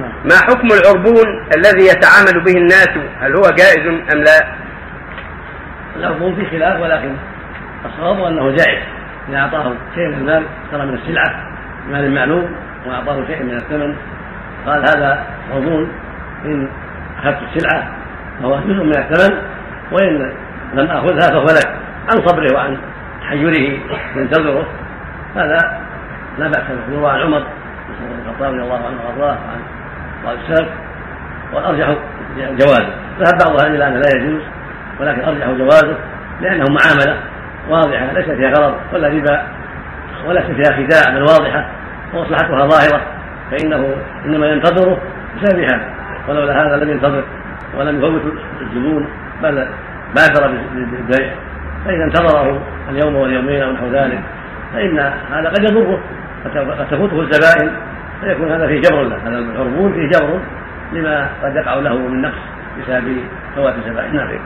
ما حكم العربون الذي يتعامل به الناس؟ هل هو جائز أم لا؟ العربون في خلاف ولكن الصواب أنه جائز. إذا أعطاه شيء من المال ترى من السلعة مال معلوم وأعطاه شيء من الثمن. قال هذا عربون إن أخذت السلعة فهو جزء من الثمن وإن لم آخذها فهو لك. عن صبره وعن تحيره ينتظره هذا لا بأس به. عن عمر بن الخطاب رضي الله عنه وأرضاه وعن بعض السلف والأرجح جوازه. ذهب بعض أهل الآن لا يجوز ولكن أرجح جوازه لأنه معاملة واضحة ليس فيها غرض ولا ربا وليس فيها خداع بل واضحة ومصلحتها ظاهرة فإنه إنما ينتظره بسبب هذا. ولولا هذا لم ينتظر ولم يفوت الزبون بل بادر بالبيع. فإذا انتظره اليوم واليومين أو نحو ذلك فإن هذا قد يضره قد تفوته الزبائن فيكون هذا فيه جبر له؟ هذا العربون فيه جبر لما قد يقع له من نقص بسبب فوات الزبائن نعم.